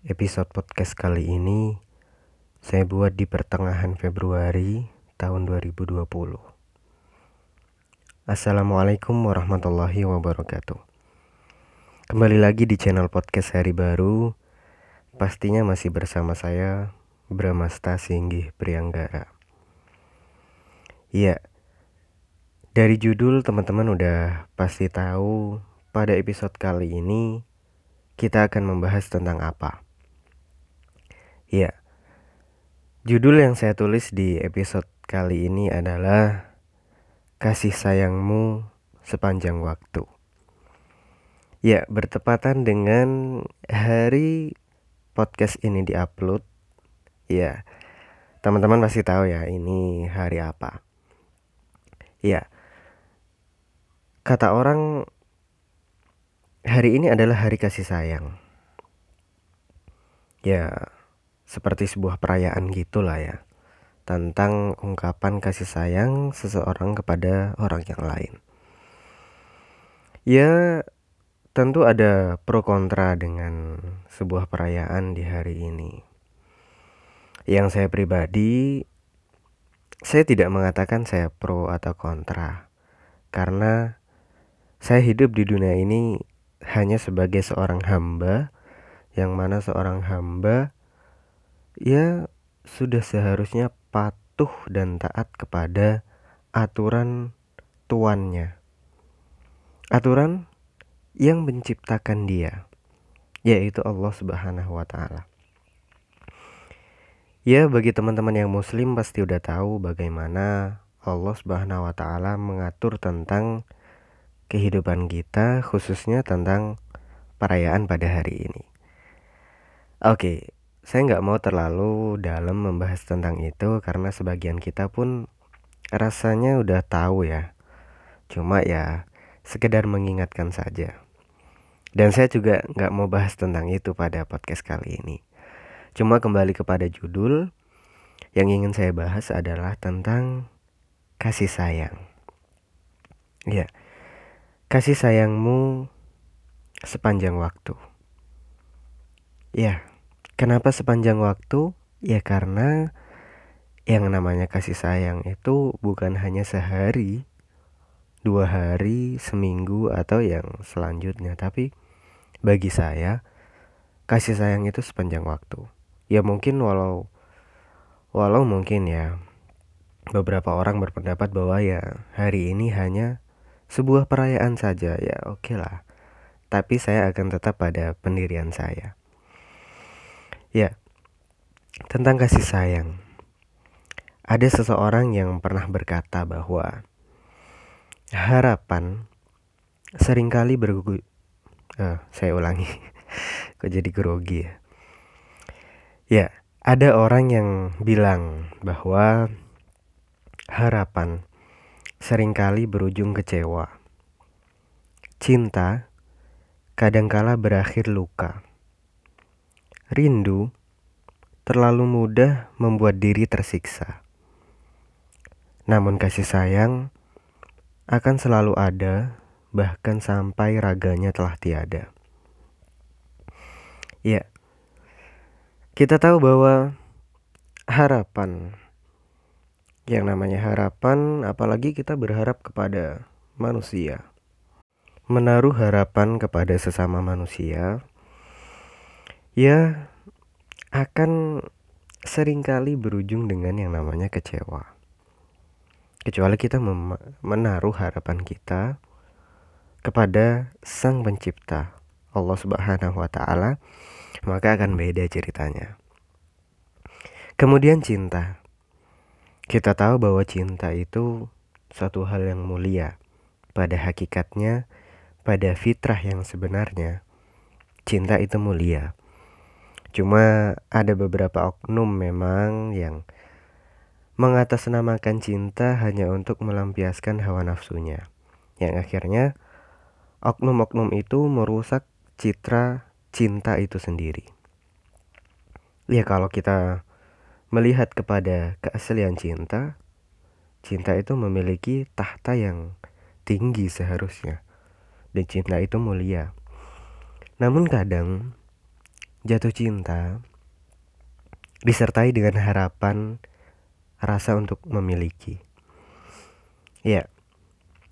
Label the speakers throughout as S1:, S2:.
S1: Episode podcast kali ini saya buat di pertengahan Februari tahun 2020. Assalamualaikum warahmatullahi wabarakatuh. Kembali lagi di channel podcast Hari Baru. Pastinya masih bersama saya Bramasta Singgih Prianggara. Iya. Dari judul teman-teman udah pasti tahu pada episode kali ini kita akan membahas tentang apa. Ya, judul yang saya tulis di episode kali ini adalah Kasih Sayangmu Sepanjang Waktu. Ya, bertepatan dengan hari podcast ini diupload. Ya, teman-teman pasti tahu ya ini hari apa. Ya, kata orang hari ini adalah hari kasih sayang. Ya, seperti sebuah perayaan gitulah ya tentang ungkapan kasih sayang seseorang kepada orang yang lain. Ya, tentu ada pro kontra dengan sebuah perayaan di hari ini. Yang saya pribadi, saya tidak mengatakan saya pro atau kontra, karena saya hidup di dunia ini hanya sebagai seorang hamba, yang mana seorang hamba ya sudah seharusnya patuh dan taat kepada aturan tuannya. Aturan yang menciptakan dia, yaitu Allah Subhanahu wa taala. Ya, bagi teman-teman yang muslim pasti udah tahu bagaimana Allah Subhanahu wa taala mengatur tentang kehidupan kita khususnya tentang perayaan pada hari ini. Oke, saya nggak mau terlalu dalam membahas tentang itu karena sebagian kita pun rasanya udah tahu ya. Cuma ya sekedar mengingatkan saja. Dan saya juga nggak mau bahas tentang itu pada podcast kali ini. Cuma kembali kepada judul yang ingin saya bahas adalah tentang kasih sayang. Ya, kasih sayangmu sepanjang waktu. Ya, Kenapa sepanjang waktu? Ya karena yang namanya kasih sayang itu bukan hanya sehari, dua hari, seminggu atau yang selanjutnya, tapi bagi saya kasih sayang itu sepanjang waktu. Ya mungkin walau walau mungkin ya beberapa orang berpendapat bahwa ya hari ini hanya sebuah perayaan saja ya oke okay lah. Tapi saya akan tetap pada pendirian saya. Ya, tentang kasih sayang. Ada seseorang yang pernah berkata bahwa harapan sering kali bergu... Uh, saya ulangi, kok jadi grogi ya. Ya, ada orang yang bilang bahwa harapan sering kali berujung kecewa. Cinta kadangkala berakhir luka. Rindu terlalu mudah membuat diri tersiksa. Namun kasih sayang akan selalu ada bahkan sampai raganya telah tiada. Ya. Kita tahu bahwa harapan yang namanya harapan apalagi kita berharap kepada manusia. Menaruh harapan kepada sesama manusia ya akan sering kali berujung dengan yang namanya kecewa. Kecuali kita menaruh harapan kita kepada Sang Pencipta Allah Subhanahu wa taala, maka akan beda ceritanya. Kemudian cinta. Kita tahu bahwa cinta itu suatu hal yang mulia. Pada hakikatnya, pada fitrah yang sebenarnya, cinta itu mulia. Cuma ada beberapa oknum memang yang mengatasnamakan cinta hanya untuk melampiaskan hawa nafsunya. Yang akhirnya oknum-oknum itu merusak citra cinta itu sendiri. Ya kalau kita melihat kepada keaslian cinta, cinta itu memiliki tahta yang tinggi seharusnya. Dan cinta itu mulia. Namun kadang jatuh cinta disertai dengan harapan rasa untuk memiliki. Ya,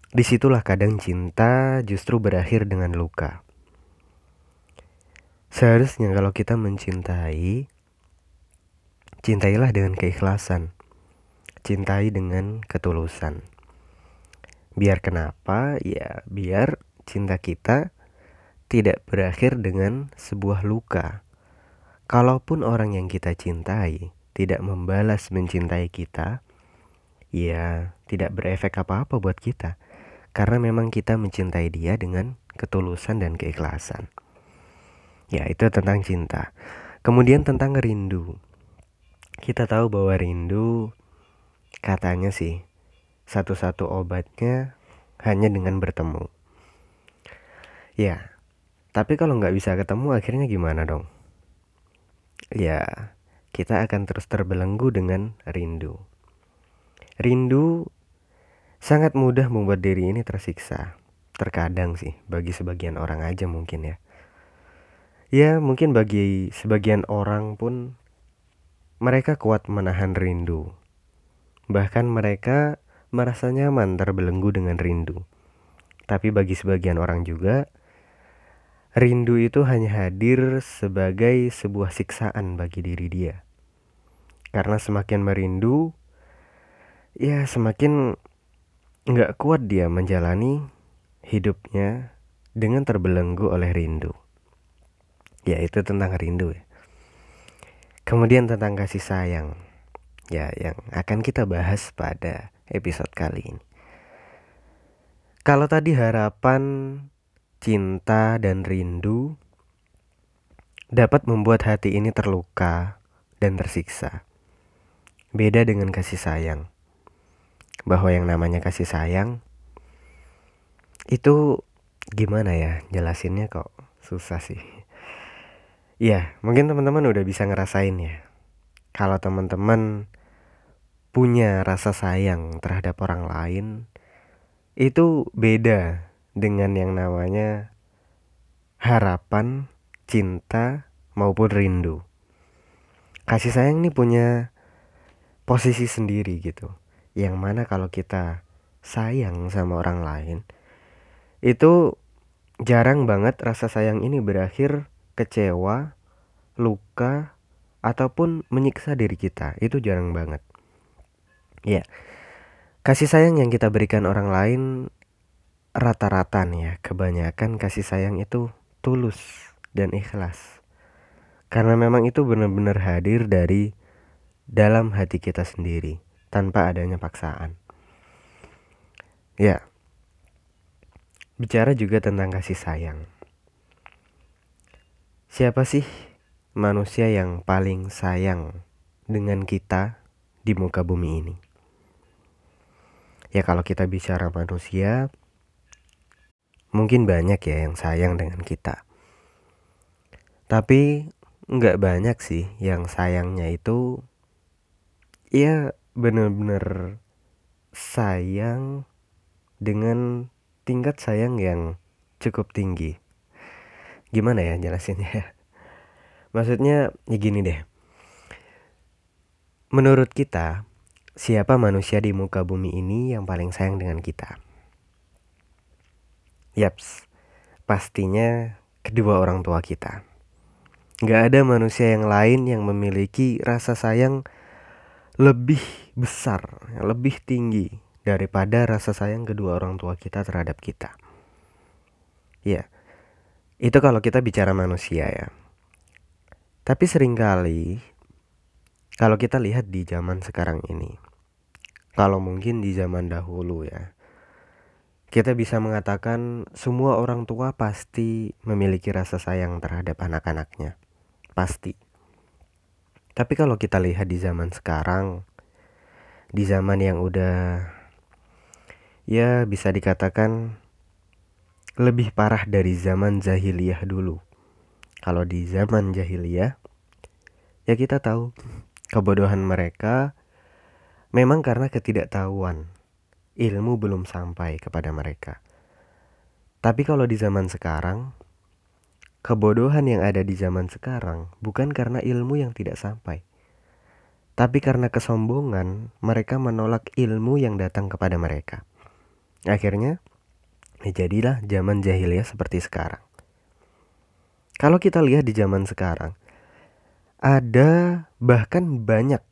S1: di situlah kadang cinta justru berakhir dengan luka. Seharusnya kalau kita mencintai, cintailah dengan keikhlasan, cintai dengan ketulusan. Biar kenapa? Ya, biar cinta kita tidak berakhir dengan sebuah luka. Kalaupun orang yang kita cintai tidak membalas mencintai kita, ya tidak berefek apa-apa buat kita. Karena memang kita mencintai dia dengan ketulusan dan keikhlasan. Ya, itu tentang cinta. Kemudian tentang rindu. Kita tahu bahwa rindu katanya sih satu-satu obatnya hanya dengan bertemu. Ya, tapi kalau nggak bisa ketemu akhirnya gimana dong? Ya, kita akan terus terbelenggu dengan rindu. Rindu sangat mudah membuat diri ini tersiksa. Terkadang sih, bagi sebagian orang aja mungkin ya. Ya, mungkin bagi sebagian orang pun mereka kuat menahan rindu. Bahkan mereka merasa nyaman terbelenggu dengan rindu. Tapi bagi sebagian orang juga, Rindu itu hanya hadir sebagai sebuah siksaan bagi diri dia. Karena semakin merindu, ya semakin nggak kuat dia menjalani hidupnya dengan terbelenggu oleh rindu. Ya itu tentang rindu ya. Kemudian tentang kasih sayang. Ya yang akan kita bahas pada episode kali ini. Kalau tadi harapan cinta dan rindu dapat membuat hati ini terluka dan tersiksa. Beda dengan kasih sayang. Bahwa yang namanya kasih sayang itu gimana ya jelasinnya kok susah sih. Ya, mungkin teman-teman udah bisa ngerasain ya. Kalau teman-teman punya rasa sayang terhadap orang lain, itu beda dengan yang namanya harapan, cinta, maupun rindu. Kasih sayang ini punya posisi sendiri gitu. Yang mana kalau kita sayang sama orang lain, itu jarang banget rasa sayang ini berakhir kecewa, luka, ataupun menyiksa diri kita. Itu jarang banget. Ya, kasih sayang yang kita berikan orang lain rata-rata nih ya, kebanyakan kasih sayang itu tulus dan ikhlas. Karena memang itu benar-benar hadir dari dalam hati kita sendiri, tanpa adanya paksaan. Ya, bicara juga tentang kasih sayang. Siapa sih manusia yang paling sayang dengan kita di muka bumi ini? Ya kalau kita bicara manusia, Mungkin banyak ya yang sayang dengan kita. Tapi nggak banyak sih yang sayangnya itu ya bener-bener sayang dengan tingkat sayang yang cukup tinggi. Gimana ya jelasinnya? Maksudnya ya gini deh. Menurut kita, siapa manusia di muka bumi ini yang paling sayang dengan kita? Yaps, pastinya kedua orang tua kita. Gak ada manusia yang lain yang memiliki rasa sayang lebih besar, lebih tinggi daripada rasa sayang kedua orang tua kita terhadap kita. Ya, itu kalau kita bicara manusia ya. Tapi sering kali kalau kita lihat di zaman sekarang ini, kalau mungkin di zaman dahulu ya, kita bisa mengatakan semua orang tua pasti memiliki rasa sayang terhadap anak-anaknya. Pasti. Tapi kalau kita lihat di zaman sekarang, di zaman yang udah ya bisa dikatakan lebih parah dari zaman jahiliyah dulu. Kalau di zaman jahiliyah, ya kita tahu kebodohan mereka memang karena ketidaktahuan ilmu belum sampai kepada mereka. Tapi kalau di zaman sekarang, kebodohan yang ada di zaman sekarang bukan karena ilmu yang tidak sampai, tapi karena kesombongan mereka menolak ilmu yang datang kepada mereka. Akhirnya, ya jadilah zaman jahiliyah seperti sekarang. Kalau kita lihat di zaman sekarang, ada bahkan banyak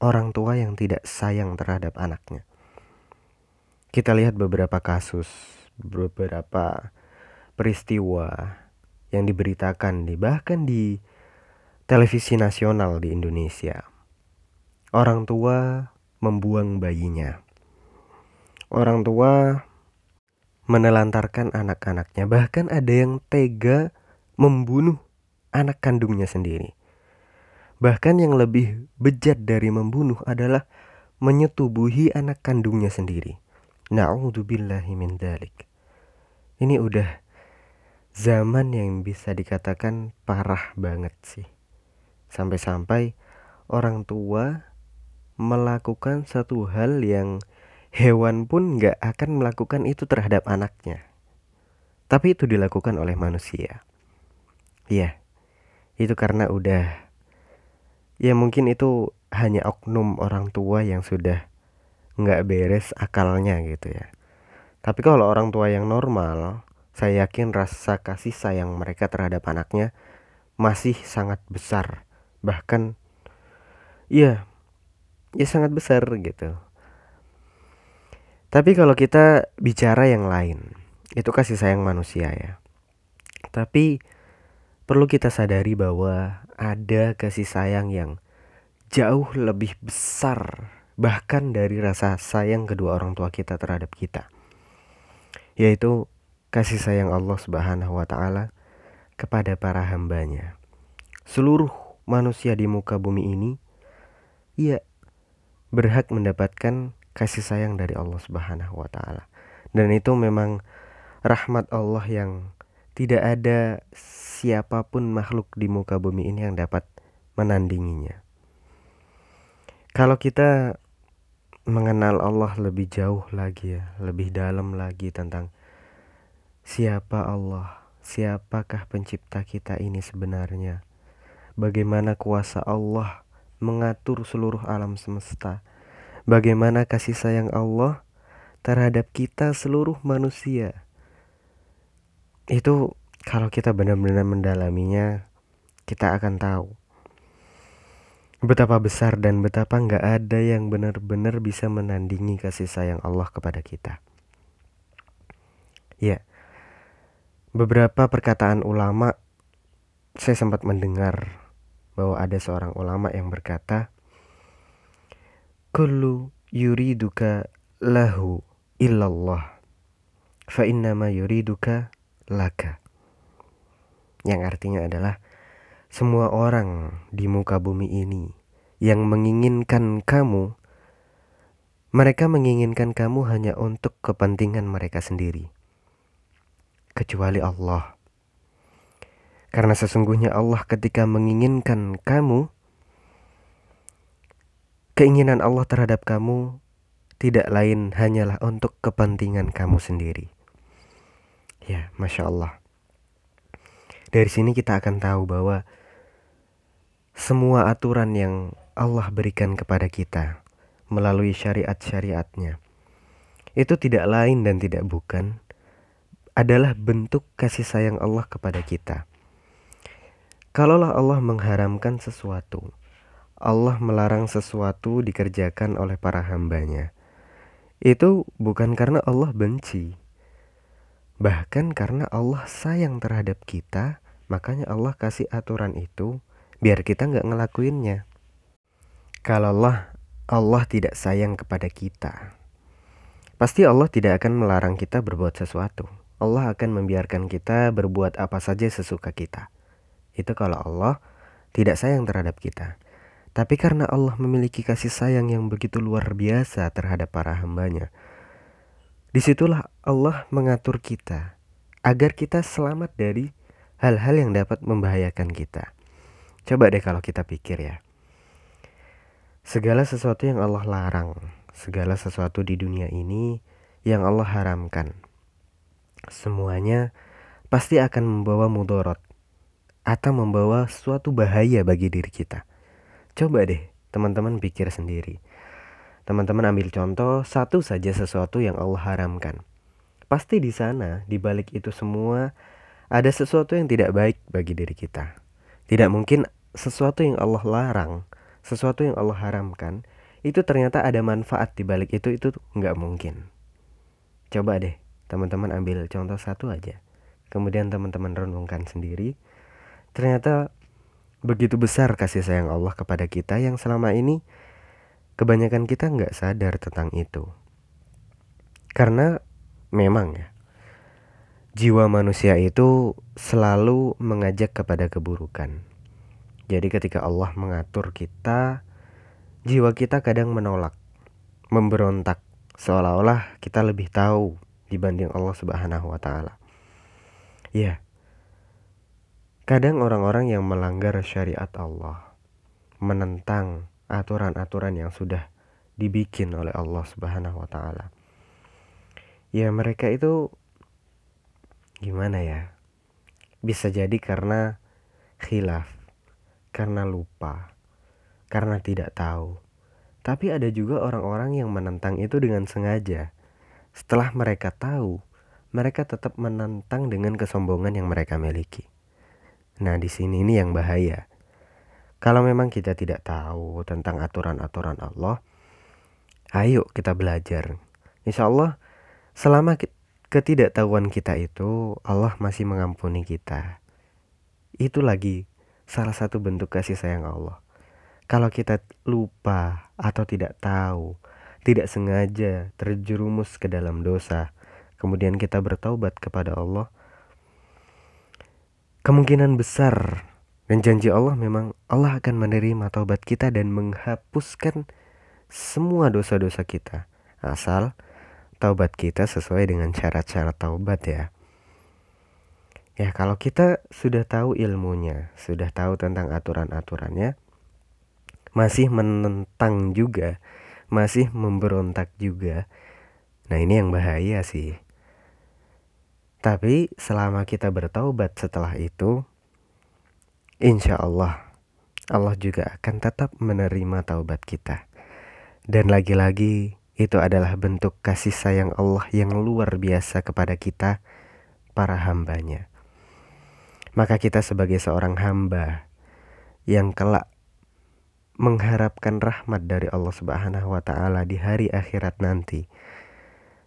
S1: orang tua yang tidak sayang terhadap anaknya. Kita lihat beberapa kasus, beberapa peristiwa yang diberitakan di bahkan di televisi nasional di Indonesia. Orang tua membuang bayinya. Orang tua menelantarkan anak-anaknya, bahkan ada yang tega membunuh anak kandungnya sendiri. Bahkan yang lebih bejat dari membunuh adalah menyetubuhi anak kandungnya sendiri. Na'udzubillahi min dalik. Ini udah zaman yang bisa dikatakan parah banget sih. Sampai-sampai orang tua melakukan satu hal yang hewan pun nggak akan melakukan itu terhadap anaknya. Tapi itu dilakukan oleh manusia. Iya, itu karena udah ya mungkin itu hanya oknum orang tua yang sudah nggak beres akalnya gitu ya. Tapi kalau orang tua yang normal, saya yakin rasa kasih sayang mereka terhadap anaknya masih sangat besar. Bahkan ya ya sangat besar gitu. Tapi kalau kita bicara yang lain, itu kasih sayang manusia ya. Tapi perlu kita sadari bahwa ada kasih sayang yang jauh lebih besar bahkan dari rasa sayang kedua orang tua kita terhadap kita. Yaitu kasih sayang Allah Subhanahu wa taala kepada para hambanya. Seluruh manusia di muka bumi ini ia berhak mendapatkan kasih sayang dari Allah Subhanahu wa taala. Dan itu memang rahmat Allah yang tidak ada siapa pun makhluk di muka bumi ini yang dapat menandinginya. Kalau kita mengenal Allah lebih jauh lagi ya, lebih dalam lagi tentang Siapa Allah? Siapakah pencipta kita ini sebenarnya? Bagaimana kuasa Allah mengatur seluruh alam semesta? Bagaimana kasih sayang Allah terhadap kita seluruh manusia? Itu kalau kita benar-benar mendalaminya, kita akan tahu betapa besar dan betapa nggak ada yang benar-benar bisa menandingi kasih sayang Allah kepada kita. Ya, beberapa perkataan ulama saya sempat mendengar bahwa ada seorang ulama yang berkata kullu yuriduka lahu illallah fa innama yuriduka laka yang artinya adalah semua orang di muka bumi ini yang menginginkan kamu mereka menginginkan kamu hanya untuk kepentingan mereka sendiri kecuali Allah. Karena sesungguhnya Allah ketika menginginkan kamu, keinginan Allah terhadap kamu tidak lain hanyalah untuk kepentingan kamu sendiri. Ya, masya Allah. Dari sini kita akan tahu bahwa semua aturan yang Allah berikan kepada kita melalui syariat-syariatnya itu tidak lain dan tidak bukan adalah bentuk kasih sayang Allah kepada kita. Kalaulah Allah mengharamkan sesuatu, Allah melarang sesuatu dikerjakan oleh para hambanya, itu bukan karena Allah benci, bahkan karena Allah sayang terhadap kita, makanya Allah kasih aturan itu biar kita nggak ngelakuinnya. Kalau Allah, Allah tidak sayang kepada kita, pasti Allah tidak akan melarang kita berbuat sesuatu. Allah akan membiarkan kita berbuat apa saja sesuka kita. Itu kalau Allah tidak sayang terhadap kita. Tapi karena Allah memiliki kasih sayang yang begitu luar biasa terhadap para hambanya, di situlah Allah mengatur kita agar kita selamat dari hal-hal yang dapat membahayakan kita. Coba deh kalau kita pikir ya. Segala sesuatu yang Allah larang, segala sesuatu di dunia ini yang Allah haramkan, semuanya pasti akan membawa mudorot, atau membawa suatu bahaya bagi diri kita. Coba deh teman-teman pikir sendiri. Teman-teman ambil contoh satu saja sesuatu yang Allah haramkan. Pasti di sana, di balik itu semua, ada sesuatu yang tidak baik bagi diri kita. Tidak mungkin sesuatu yang Allah larang, sesuatu yang Allah haramkan, itu ternyata ada manfaat di balik itu, itu nggak mungkin. Coba deh, teman-teman ambil contoh satu aja. Kemudian teman-teman renungkan sendiri. Ternyata begitu besar kasih sayang Allah kepada kita yang selama ini kebanyakan kita nggak sadar tentang itu. Karena memang ya, jiwa manusia itu selalu mengajak kepada keburukan. Jadi ketika Allah mengatur kita, jiwa kita kadang menolak, memberontak, seolah-olah kita lebih tahu dibanding Allah Subhanahu wa taala. Ya. Kadang orang-orang yang melanggar syariat Allah, menentang aturan-aturan yang sudah dibikin oleh Allah Subhanahu wa taala. Ya mereka itu gimana ya bisa jadi karena khilaf karena lupa karena tidak tahu. Tapi ada juga orang-orang yang menentang itu dengan sengaja. Setelah mereka tahu mereka tetap menentang dengan kesombongan yang mereka miliki. Nah di sini ini yang bahaya. Kalau memang kita tidak tahu tentang aturan-aturan Allah ayo kita belajar. Insya Allah selama ketidaktahuan kita itu Allah masih mengampuni kita. Itu lagi salah satu bentuk kasih sayang Allah. Kalau kita lupa atau tidak tahu, tidak sengaja terjerumus ke dalam dosa, kemudian kita bertaubat kepada Allah, kemungkinan besar dan janji Allah memang Allah akan menerima taubat kita dan menghapuskan semua dosa-dosa kita. Asal taubat kita sesuai dengan cara-cara taubat ya. Ya, kalau kita sudah tahu ilmunya, sudah tahu tentang aturan-aturannya, masih menentang juga, masih memberontak juga. Nah, ini yang bahaya sih. Tapi selama kita bertaubat setelah itu, insya Allah, Allah juga akan tetap menerima taubat kita. Dan lagi-lagi, itu adalah bentuk kasih sayang Allah yang luar biasa kepada kita, para hambanya. Maka kita sebagai seorang hamba yang kelak mengharapkan rahmat dari Allah Subhanahu wa taala di hari akhirat nanti.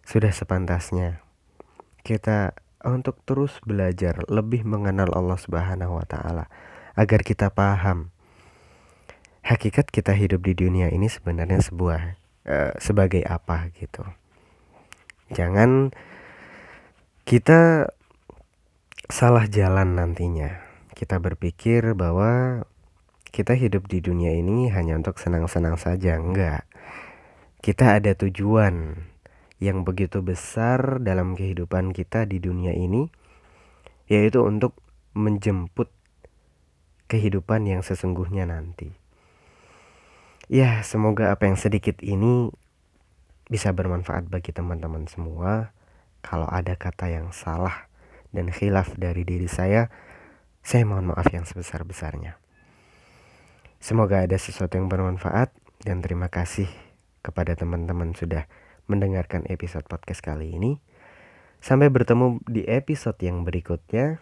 S1: Sudah sepantasnya kita untuk terus belajar lebih mengenal Allah Subhanahu wa taala agar kita paham hakikat kita hidup di dunia ini sebenarnya sebuah Eh, sebagai apa gitu. Jangan kita salah jalan nantinya. Kita berpikir bahwa kita hidup di dunia ini hanya untuk senang-senang saja, enggak. Kita ada tujuan yang begitu besar dalam kehidupan kita di dunia ini, yaitu untuk menjemput kehidupan yang sesungguhnya nanti. Ya, semoga apa yang sedikit ini bisa bermanfaat bagi teman-teman semua. Kalau ada kata yang salah dan khilaf dari diri saya, saya mohon maaf yang sebesar-besarnya. Semoga ada sesuatu yang bermanfaat dan terima kasih kepada teman-teman sudah mendengarkan episode podcast kali ini. Sampai bertemu di episode yang berikutnya.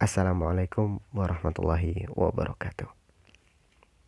S1: Assalamualaikum warahmatullahi wabarakatuh.